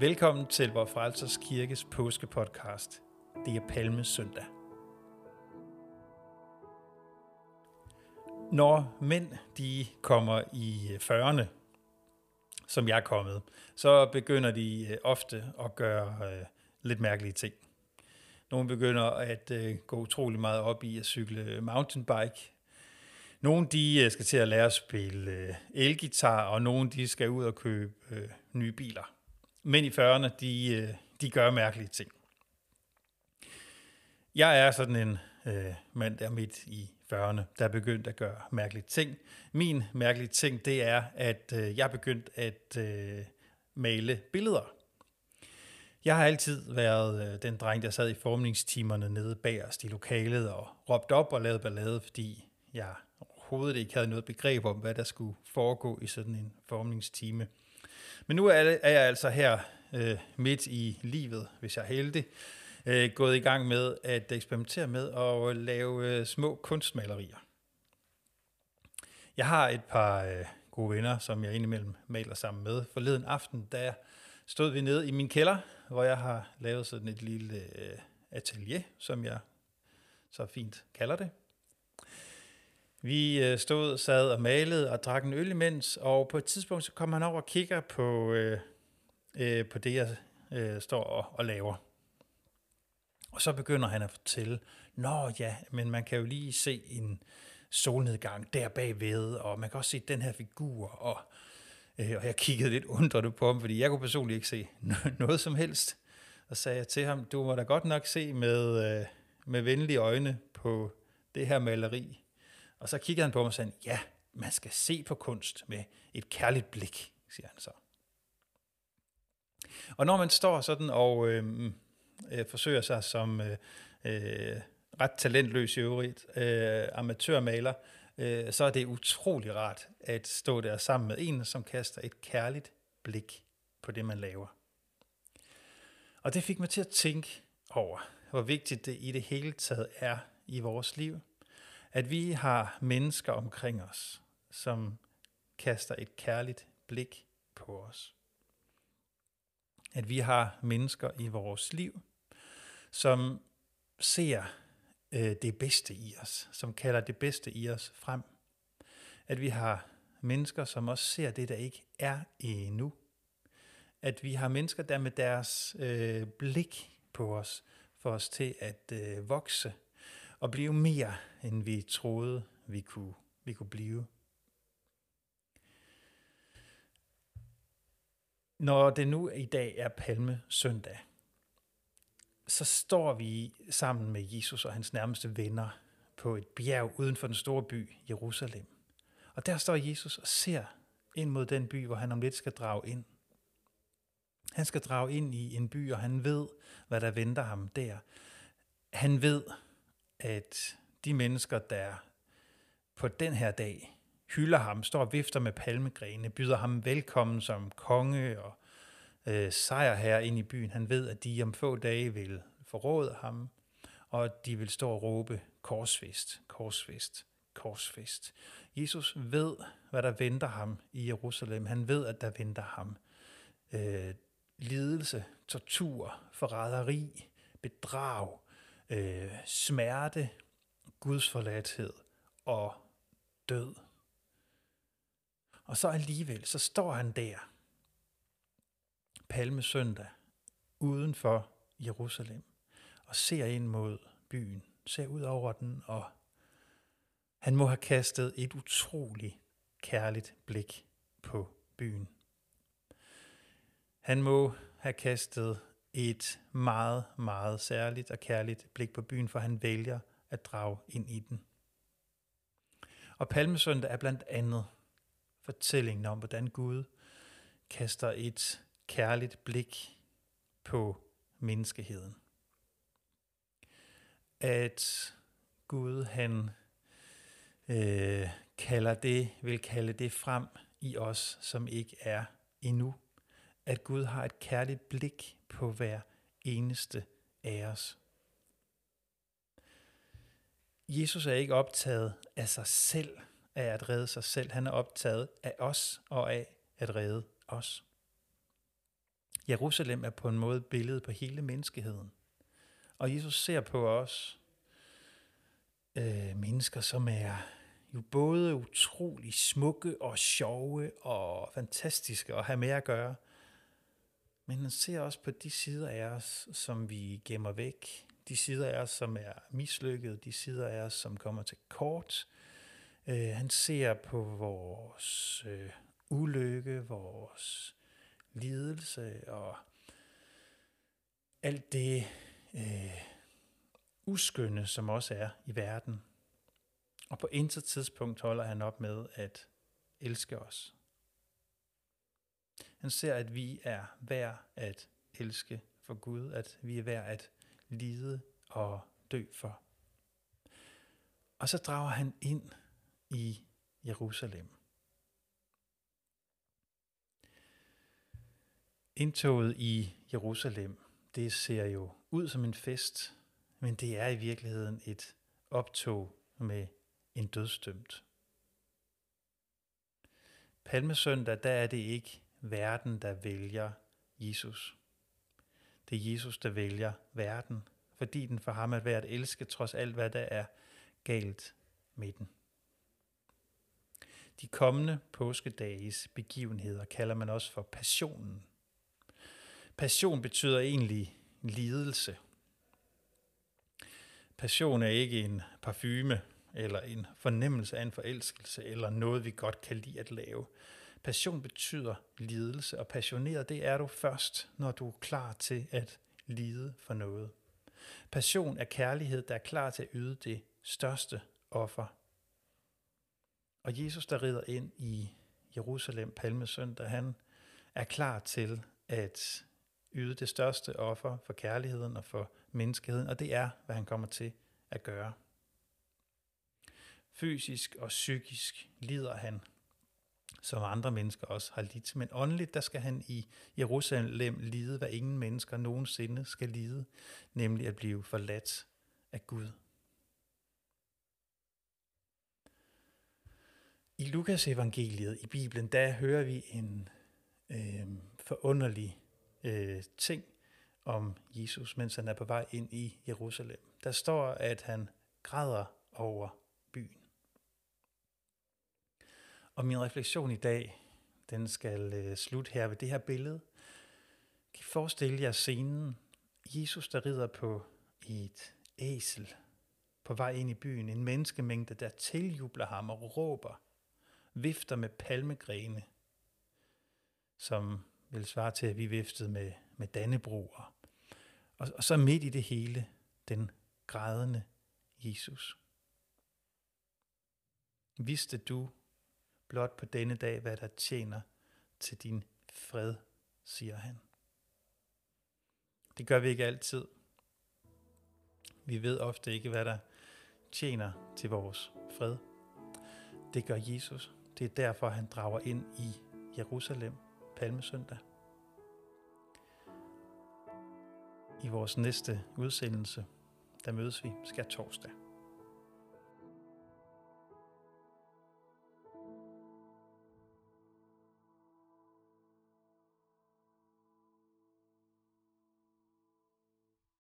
Velkommen til Vor Frelsers Kirkes påskepodcast. Det er Palme Søndag. Når mænd de kommer i øh, 40'erne, som jeg er kommet, så begynder de øh, ofte at gøre øh, lidt mærkelige ting. Nogle begynder at øh, gå utrolig meget op i at cykle mountainbike. Nogle de øh, skal til at lære at spille elgitar, og nogle de skal ud og købe nye biler mænd i 40'erne, de, øh, de gør mærkelige ting. Jeg er sådan en øh, mand, der er midt i 40'erne, der er begyndt at gøre mærkelige ting. Min mærkelige ting, det er, at øh, jeg er begyndt at øh, male billeder. Jeg har altid været øh, den dreng, der sad i formningstimerne nede bagerst i lokalet og råbte op og lavede ballade, fordi jeg overhovedet ikke havde noget begreb om, hvad der skulle foregå i sådan en formningstime. Men nu er, jeg altså her øh, midt i livet, hvis jeg er heldig, øh, gået i gang med at eksperimentere med at lave øh, små kunstmalerier. Jeg har et par øh, gode venner, som jeg indimellem maler sammen med. Forleden aften, der stod vi nede i min kælder, hvor jeg har lavet sådan et lille øh, atelier, som jeg så fint kalder det. Vi øh, stod, sad og malede og drak en øl imens, og på et tidspunkt så kom han over og kigger på, øh, øh, på det, jeg øh, står og, og laver. Og så begynder han at fortælle, Nå ja, men man kan jo lige se en solnedgang der bagved, og man kan også se den her figur, og, øh, og jeg kiggede lidt undrende på ham, fordi jeg kunne personligt ikke se noget som helst. Og sagde jeg til ham, du må da godt nok se med, øh, med venlige øjne på det her maleri, og så kiggede han på mig og sagde, ja, man skal se på kunst med et kærligt blik, siger han så. Og når man står sådan og øh, øh, forsøger sig som øh, øh, ret talentløs i øvrigt øh, amatørmaler, øh, så er det utrolig rart at stå der sammen med en, som kaster et kærligt blik på det, man laver. Og det fik mig til at tænke over, hvor vigtigt det i det hele taget er i vores liv, at vi har mennesker omkring os, som kaster et kærligt blik på os. At vi har mennesker i vores liv, som ser øh, det bedste i os, som kalder det bedste i os frem. At vi har mennesker, som også ser det, der ikke er endnu. At vi har mennesker, der med deres øh, blik på os, får os til at øh, vokse og blive mere, end vi troede, vi kunne, vi kunne blive. Når det nu i dag er Palme søndag, så står vi sammen med Jesus og hans nærmeste venner på et bjerg uden for den store by, Jerusalem. Og der står Jesus og ser ind mod den by, hvor han om lidt skal drage ind. Han skal drage ind i en by, og han ved, hvad der venter ham der. Han ved, at de mennesker, der på den her dag hylder ham, står og vifter med palmegrene, byder ham velkommen som konge og øh, sejrherre ind i byen. Han ved, at de om få dage vil forråde ham, og at de vil stå og råbe korsfest, korsfest, korsfest. Jesus ved, hvad der venter ham i Jerusalem. Han ved, at der venter ham øh, lidelse, tortur, forræderi, bedrag, øh, smerte, Guds forladthed og død. Og så alligevel, så står han der, palmesøndag, uden for Jerusalem, og ser ind mod byen, ser ud over den, og han må have kastet et utroligt kærligt blik på byen. Han må have kastet et meget, meget særligt og kærligt blik på byen, for han vælger at drage ind i den. Og Palmesøndag er blandt andet fortællingen om, hvordan Gud kaster et kærligt blik på menneskeheden. At Gud han øh, kalder det, vil kalde det frem i os, som ikke er endnu. At Gud har et kærligt blik på hver eneste af os. Jesus er ikke optaget af sig selv, af at redde sig selv. Han er optaget af os og af at redde os. Jerusalem er på en måde billedet på hele menneskeheden. Og Jesus ser på os øh, mennesker, som er jo både utrolig smukke og sjove og fantastiske at have med at gøre. Men han ser også på de sider af os, som vi gemmer væk. De sider af os, som er mislykket. De sider af os, som kommer til kort. Øh, han ser på vores øh, ulykke, vores lidelse og alt det øh, uskynde, som også er i verden. Og på intet tidspunkt holder han op med at elske os. Han ser, at vi er værd at elske for Gud, at vi er værd at lide og dø for. Og så drager han ind i Jerusalem. Indtoget i Jerusalem, det ser jo ud som en fest, men det er i virkeligheden et optog med en dødsdømt. Palmesøndag, der er det ikke verden, der vælger Jesus. Det er Jesus, der vælger verden, fordi den for ham er værd at elske, trods alt hvad der er galt med den. De kommende påskedages begivenheder kalder man også for passionen. Passion betyder egentlig lidelse. Passion er ikke en parfume eller en fornemmelse af en forelskelse eller noget, vi godt kan lide at lave. Passion betyder lidelse, og passioneret det er du først, når du er klar til at lide for noget. Passion er kærlighed, der er klar til at yde det største offer. Og Jesus, der rider ind i Jerusalem palmesøndag, han er klar til at yde det største offer for kærligheden og for menneskeheden, og det er, hvad han kommer til at gøre. Fysisk og psykisk lider han, som andre mennesker også har lidt. Men åndeligt, der skal han i Jerusalem lide, hvad ingen mennesker nogensinde skal lide, nemlig at blive forladt af Gud. I Lukas evangeliet i Bibelen, der hører vi en øh, forunderlig øh, ting om Jesus, mens han er på vej ind i Jerusalem. Der står, at han græder over byen. Og min refleksion i dag, den skal øh, slutte her ved det her billede. Kan I forestille jer scenen? Jesus, der rider på et æsel på vej ind i byen. En menneskemængde, der tiljubler ham og råber, vifter med palmegrene, som vil svare til, at vi viftede med, med dannebroer. Og, og så midt i det hele, den grædende Jesus. Vidste du blot på denne dag, hvad der tjener til din fred, siger han. Det gør vi ikke altid. Vi ved ofte ikke, hvad der tjener til vores fred. Det gør Jesus. Det er derfor, han drager ind i Jerusalem palmesøndag. I vores næste udsendelse, der mødes vi skal torsdag.